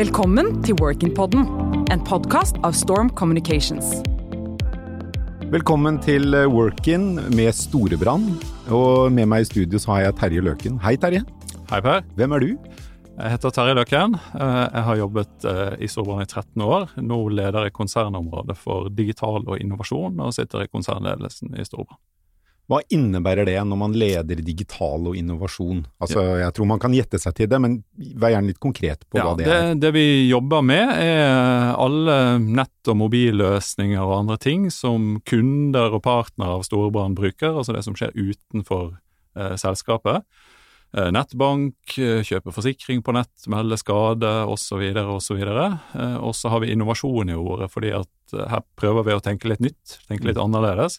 Velkommen til Workin-podden, en podkast av Storm Communications. Velkommen til eh, Workin med Storebrand. Og med meg i studio så har jeg Terje Løken. Hei, Terje. Hei, Per. Hvem er du? Jeg heter Terje Løken. Eh, jeg har jobbet eh, i Storebrand i 13 år. Nå leder jeg konsernområdet for digital og innovasjon, og sitter i konsernledelsen i Storebrand. Hva innebærer det når man leder digital og innovasjon? Altså, Jeg tror man kan gjette seg til det, men vær gjerne litt konkret på ja, hva det, det er. Det vi jobber med, er alle nett- og mobilløsninger og andre ting som kunder og partnere av Storebrand bruker, altså det som skjer utenfor eh, selskapet. Eh, nettbank, eh, kjøpe forsikring på nett, melde skade osv. osv. Eh, og så har vi innovasjon i ordet, fordi at eh, her prøver vi å tenke litt nytt, tenke litt annerledes.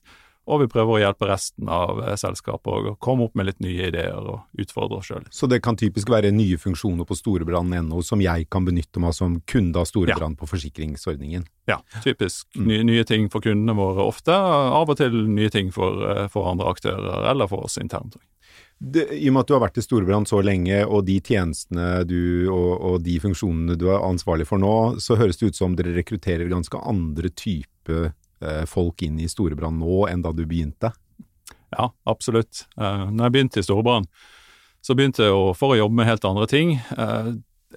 Og vi prøver å hjelpe resten av eh, selskapet og komme opp med litt nye ideer og utfordre oss sjøl. Så det kan typisk være nye funksjoner på storebrann.no som jeg kan benytte meg som kunde av Storebrand på forsikringsordningen? Ja, typisk Mm. nye, nye ting for kundene våre ofte. Av og til nye ting for, eh, for andre aktører, eller for oss internt. Det, I og med at du har vært i Storbrann så lenge, og de tjenestene du og, og de funksjonene du er ansvarlig for nå, så høres det ut som dere rekrutterer ganske andre type eh, folk inn i Storebrand nå enn da du begynte. Ja, absolutt. Uh, når jeg begynte i Storebrand, så begynte jeg for å jobbe med helt andre ting. Eh,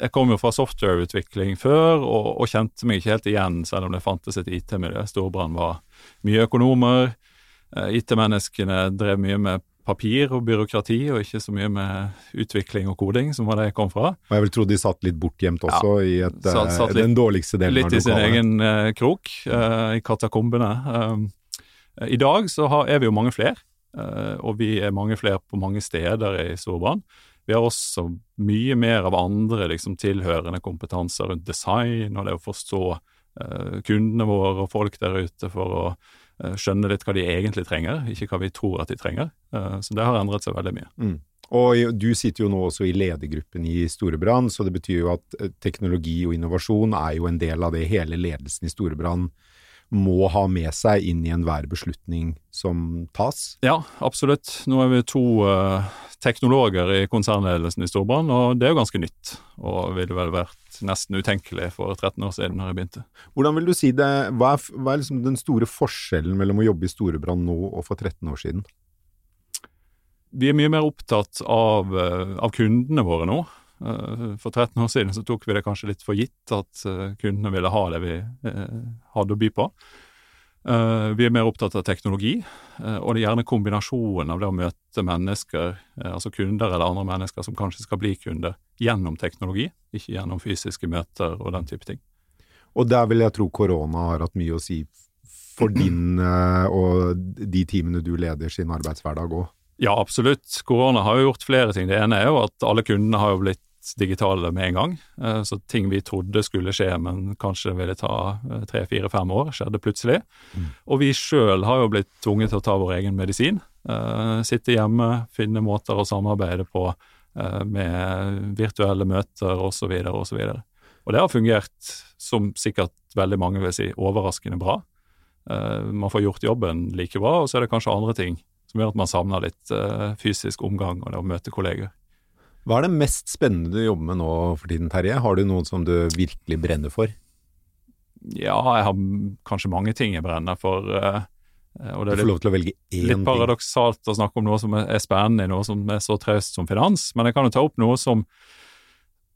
jeg kom jo fra softwareutvikling før, og, og kjente meg ikke helt igjen, selv om det fantes et IT-miljø. Storebrand var mye økonomer. Eh, IT-menneskene drev mye med papir og byråkrati, og ikke så mye med utvikling og koding, som var det jeg kom fra. Og jeg vil tro de satt litt bortgjemt også, i et, satt- eh, satt litt- den dårligste delen Litt i sin egen uh, krok, uh, i katakombene. Uh, I dag så har, er vi jo mange flere, og vi er mange flere på mange steder i Storebrand. Vi har også mye mer av andre liksom, tilhørende kompetanser rundt design og det å forstå kundene våre og folk der ute for å skjønne litt hva de egentlig trenger, ikke hva vi tror at de trenger. Eh, så det har endret seg veldig mye. Mm. Og du sitter jo nå også i ledergruppen i Storebrann, så det betyr jo at eh, teknologi og innovasjon er jo en del av det hele ledelsen i Storebrann må ha med seg inn i enhver beslutning som tas. Ja, absolutt. Nå er vi to eh, teknologer i konsernledelsen i Storbrann, og det er jo ganske nytt. Og ville vel vært nesten utenkelig for 13 år siden da jeg begynte. Hvordan vil du si det, hva er, hva er liksom den store forskjellen mellom å jobbe i Storebrann nå og for 13 år siden? Vi er mye mer opptatt av, eh, av kundene våre nå. Eh, For 13 år siden så tok vi det kanskje litt for gitt at eh, kundene ville ha det vi hadde å by på. Eh, Vi er mer opptatt av teknologi, eh, og det er gjerne kombinasjonen av det å møte mennesker, eh, altså kunder eller andre mennesker som kanskje skal bli kunder, gjennom teknologi, ikke gjennom fysiske møter og den type ting. Og der vil jeg tro korona har hatt mye å si for din og de teamene du leder sin arbeidshverdag òg. Ja, absolutt. Korona har jo gjort flere ting. Det ene er jo at alle kundene har jo blitt digitale med en gang. Eh, Så ting vi trodde skulle skje, men kanskje ville ta eh, tre, fire, fem år, skjedde plutselig. Og vi sjøl har jo blitt tvunget til å ta vår egen medisin. Eh, Sitte hjemme, finne måter å samarbeide på med virtuelle møter osv. osv. Og og det har fungert, som sikkert veldig mange vil si, overraskende bra. Man får gjort jobben like bra, og så er det kanskje andre ting som gjør at man savner litt fysisk omgang og det å møte kolleger. Hva er det mest spennende du jobber med nå for tiden, Terje? Har du noen som du virkelig brenner for? Ja, jeg har kanskje mange ting jeg brenner for. eh, eh, og det er litt, litt paradoksalt å snakke om noe som er spennende noe som er så traust som finans, men jeg kan jo ta opp noe som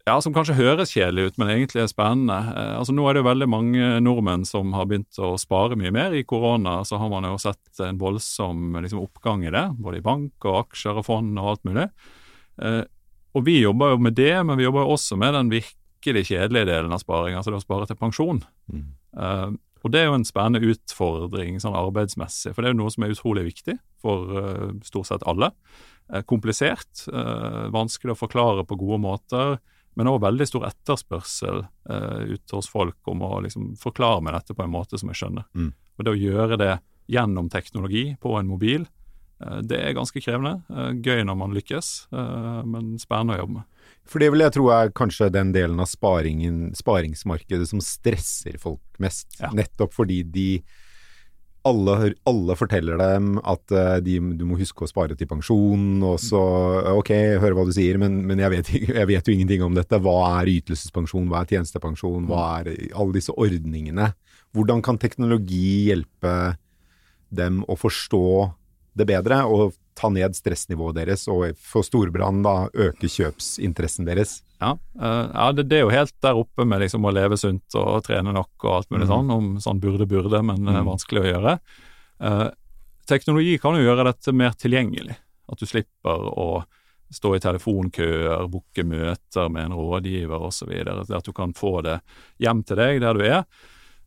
ja, som kanskje høres kjedelig ut, men egentlig er spennende. Eh, altså Nå er det jo veldig mange nordmenn som har begynt å spare mye mer. I korona så har man jo sett en voldsom liksom, oppgang i det, både i bank og aksjer og fond og alt mulig. Og vi jobber jo med det, men vi jobber jo også med den virkelig kjedelige delen av sparing, altså det å spare til pensjon. Mm. Uh, og det er jo en spennende utfordring sånn arbeidsmessig, for det er jo noe som er utrolig viktig for uh, stort sett alle. Uh, komplisert, vanskelig å forklare på gode måter, men òg veldig stor etterspørsel ute hos folk om å liksom, forklare meg dette på en måte som jeg skjønner. Mm. Og det å gjøre det gjennom teknologi på en mobil, det er ganske krevende. Eh, gøy når man lykkes, eh, men spennende å jobbe med. For det vil jeg tro er kanskje den delen av sparingsmarkedet som stresser folk mest. Ja. Nettopp fordi de alle, alle forteller dem at de, du må huske å spare til pensjon, og så Ok, jeg hører hva du sier, men, men jeg, vet, jeg, vet, jo ingenting om dette. Hva er ytelsespensjon, hva er tjenestepensjon, hva er alle disse ordningene? Hvordan kan teknologi hjelpe dem å forstå det bedre, og ta ned stressnivået deres, og for storbrann da øke kjøpsinteressen deres? Ja, uh, ja det, det, er jo helt der oppe med liksom å leve sunt og trene nok og alt mulig mm. sånn, om sånn burde burde, men mm. vanskelig å gjøre. Uh, teknologi kan jo gjøre dette mer tilgjengelig, at du slipper å stå i telefonkøer, booke møter med en rådgiver osv. At du kan få det hjem til deg der du er.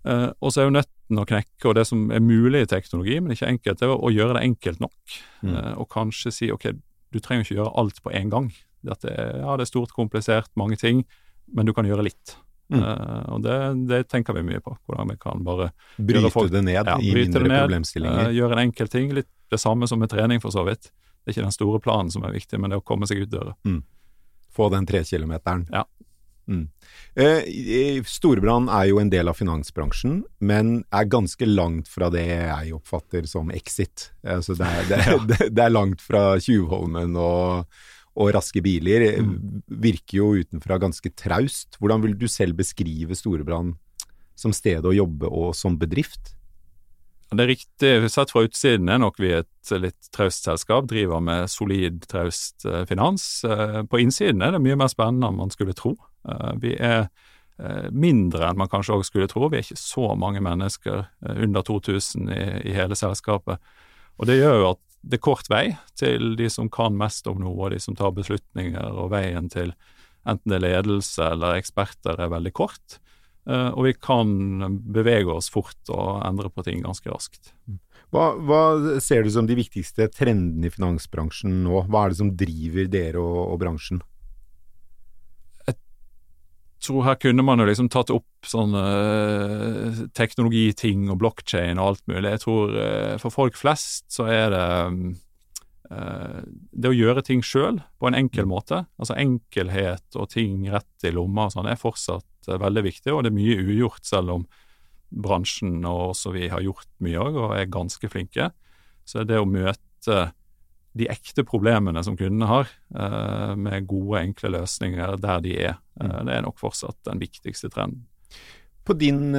Eh, og så er jo nøtten å knekke, og det som er mulig i teknologi, men ikke enkelt, det er å, gjøre det enkelt nok. Mm. Uh, og kanskje si ok, du trenger ikke gjøre alt på en gang. Dette er, ja, det er stort, komplisert, mange ting, men du kan gjøre litt. Mm. Uh, og det, det, tenker vi mye på. Hvordan vi kan bare Bryte folk, det ned ja, i mindre ned, problemstillinger. Uh, gjøre en enkel ting. Litt det samme som med trening, for så vidt. Det er ikke den store planen som er viktig, men det å komme seg ut døra. Mm. Få den tre kilometeren. Ja. Mm. Eh, Storebrand er jo en del av finansbransjen, men er ganske langt fra det jeg oppfatter som exit. Altså det, er, det, det, det, er langt fra Tjuvholmen og, og raske biler. Mm. Virker jo utenfra ganske traust. Hvordan vil du selv beskrive Storebrand som sted å jobbe og som bedrift? Det er riktig. Sett fra utsiden er nok vi et litt traust selskap. Driver med solid, traust eh, finans. Eh, på innsiden er det mye mer spennende enn man skulle tro. Eh, vi er mindre enn man kanskje også skulle tro. Vi er ikke så mange mennesker, under 2000 i, i hele selskapet. Og det gjør jo at det er kort vei til de som kan mest om noe, og de som tar beslutninger, og veien til enten det er ledelse eller eksperter er veldig kort. Eh, og vi kan bevege oss fort og endre på ting ganske raskt. Hva, hva, ser du som de viktigste trendene i finansbransjen nå? Hva er det som driver dere og, og bransjen? Tror her kunne man jo liksom tatt opp sånne uh, teknologiting og blokkjede og alt mulig. Jeg tror uh, for folk flest så er det uh, det å gjøre ting sjøl på en enkel måte, altså enkelhet og ting rett i lomma og sånn, er fortsatt Eh, veldig viktig, og det er mye ugjort, selv om bransjen og også vi har gjort mye òg, og er ganske flinke. Så det å møte de ekte problemene som kundene har, eh, med gode, enkle løsninger der de er, eh, mm. det er nok fortsatt den viktigste trenden. Din,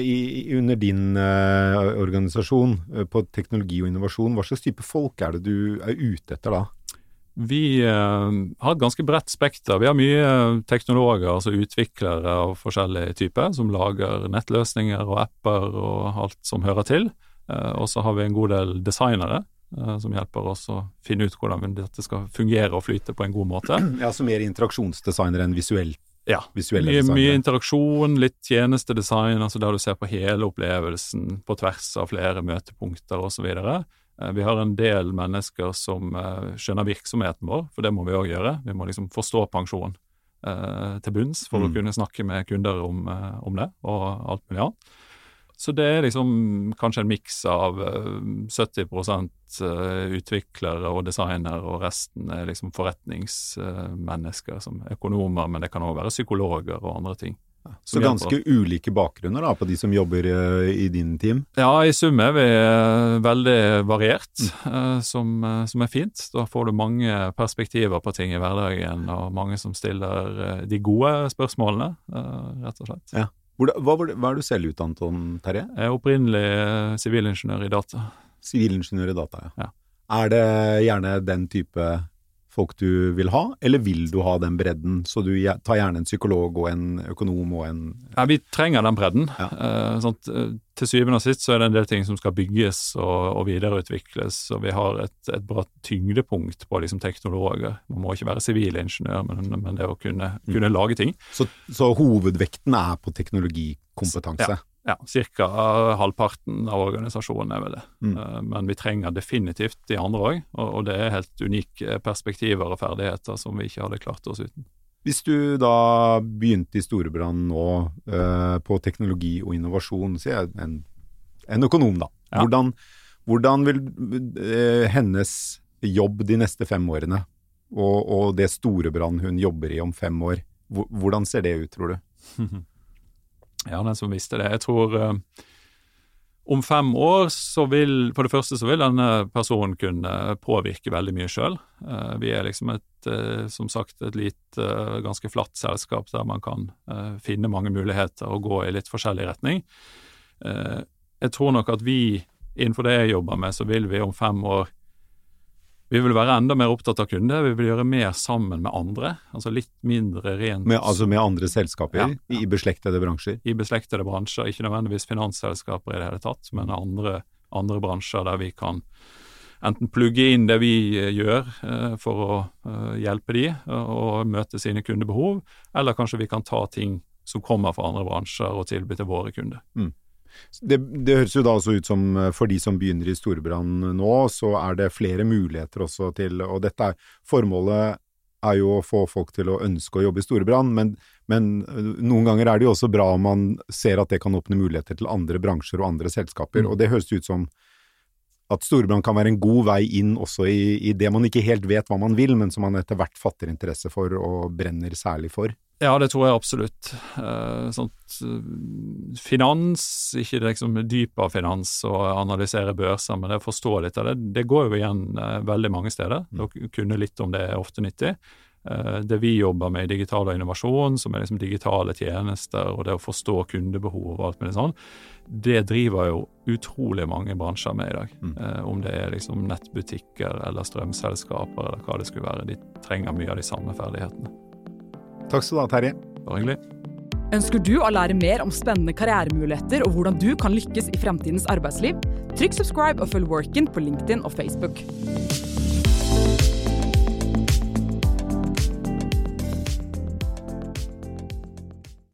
i, under din uh, organisasjon på teknologi og innovasjon, hva slags type folk er det du er ute etter da? Vi uh, har et ganske bredt spekter. Vi har mye teknologer, altså utviklere av forskjellige typer, som lager nettløsninger og apper og alt som hører til. Og så har vi en god del designere som hjelper oss å finne ut hvordan dette skal fungere og flyte på en god måte. Ja, Så mer interaksjonsdesignere enn visuelt? Ja, mye, mye, interaksjon, litt tjenestedesign, altså der du ser på hele opplevelsen på tvers av flere møtepunkter osv. Eh, vi har en del mennesker som eh, skjønner virksomheten vår, for det må vi òg gjøre. Vi må liksom forstå pensjon eh, til bunns for mm. å kunne snakke med kunder om, om, det, og alt mulig annet. Så det er liksom kanskje en miks av 70% utviklere og designere, og resten er liksom forretningsmennesker som økonomer, men det kan òg være psykologer og andre ting. Så ganske ulike bakgrunner da, på de som jobber uh, i din team? Ja, i sum er vi veldig variert, uh, som, som, er fint. Da får du mange perspektiver på ting i hverdagen, og mange som stiller de gode spørsmålene, rett og slett. Ja. Hva, hva, hva, er du selv utdannet om, Terje? Jeg er opprinnelig sivilingeniør i data. Sivilingeniør i data, ja. ja. Er det gjerne den type folk du vil ha, eller vil du ha den bredden? Så du tar gjerne en psykolog og en økonom og en Ja, vi trenger den bredden. Ja. Uh, sånn, til syvende og sist så er det en del ting som skal bygges og, og videreutvikles, og vi har et, et bra tyngdepunkt på liksom, teknologer. Man må ikke være sivilingeniør, men, men, det å kunne, mm. kunne lage ting. Så, så, hovedvekten er på teknologikompetanse? Ja. Ja, ca. halvparten av organisasjonen er vel det. Mm. Eh, men vi trenger definitivt de andre òg, og det er helt unike perspektiver og ferdigheter som vi ikke hadde klart oss uten. Hvis du da begynte i Storebrand nå eh, på teknologi og innovasjon, sier jeg en, en økonom da, ja. hvordan, hvordan, vil eh, hennes jobb de neste fem årene, og, og det Storebrand hun jobber i om fem år, hvordan ser det ut, tror du? Ja, den som visste det. Jeg tror eh, om fem år så vil For det første så vil denne personen kunne påvirke veldig mye sjøl. Eh, vi er liksom et, eh, som sagt, et lite, uh, ganske flatt selskap der man kan finne mange muligheter og gå i litt forskjellig retning. jeg tror nok at vi, innenfor det jeg jobber med, så vil vi om fem år vi vil være enda mer opptatt av kunder, vi vil gjøre mer sammen med andre. Altså litt mindre rent med, Altså med andre selskaper ja, ja. i beslektede bransjer? I beslektede bransjer, ikke nødvendigvis finansselskaper i det hele tatt, men andre, andre bransjer der vi kan enten plugge inn det vi eh, gjør eh, for å eh, hjelpe de og møte sine kundebehov, eller kanskje vi kan ta ting som kommer fra andre bransjer og tilby til våre kunder. Mm. Det, det, høres jo da også ut som eh, for de som begynner i storbrann nå, så er det flere muligheter også til Og dette er Formålet er jo å få folk til å ønske å jobbe i storbrann, men, men eh, noen ganger er det jo også bra om man ser at det kan åpne muligheter til andre bransjer og andre selskaper. Mm. Og det høres ut som at storbrann kan være en god vei inn også i, i, det man ikke helt vet hva man vil, men som man etter hvert fatter interesse for og brenner særlig for. Ja, det tror jeg absolutt. Uh, sånt, uh, finans, ikke liksom dyp av finans og analysere børser, men det å forstå litt av det, det går jo igjen uh, veldig mange steder. Mm. Å kunne litt om det er ofte nyttig. det vi jobber med i digital innovasjon, som er liksom digitale tjenester, og det å forstå kundebehov og alt mulig sånn, det driver jo utrolig mange bransjer med i dag. Mm. om det er liksom nettbutikker eller strømselskaper eller hva det skulle være. De trenger mye av de samme ferdighetene. Takk skal du ha, Terje. Bare hyggelig. Ønsker du å lære mer om spennende karrieremuligheter og hvordan du kan lykkes i fremtidens arbeidsliv? Trykk subscribe og følg Workin på LinkedIn og Facebook.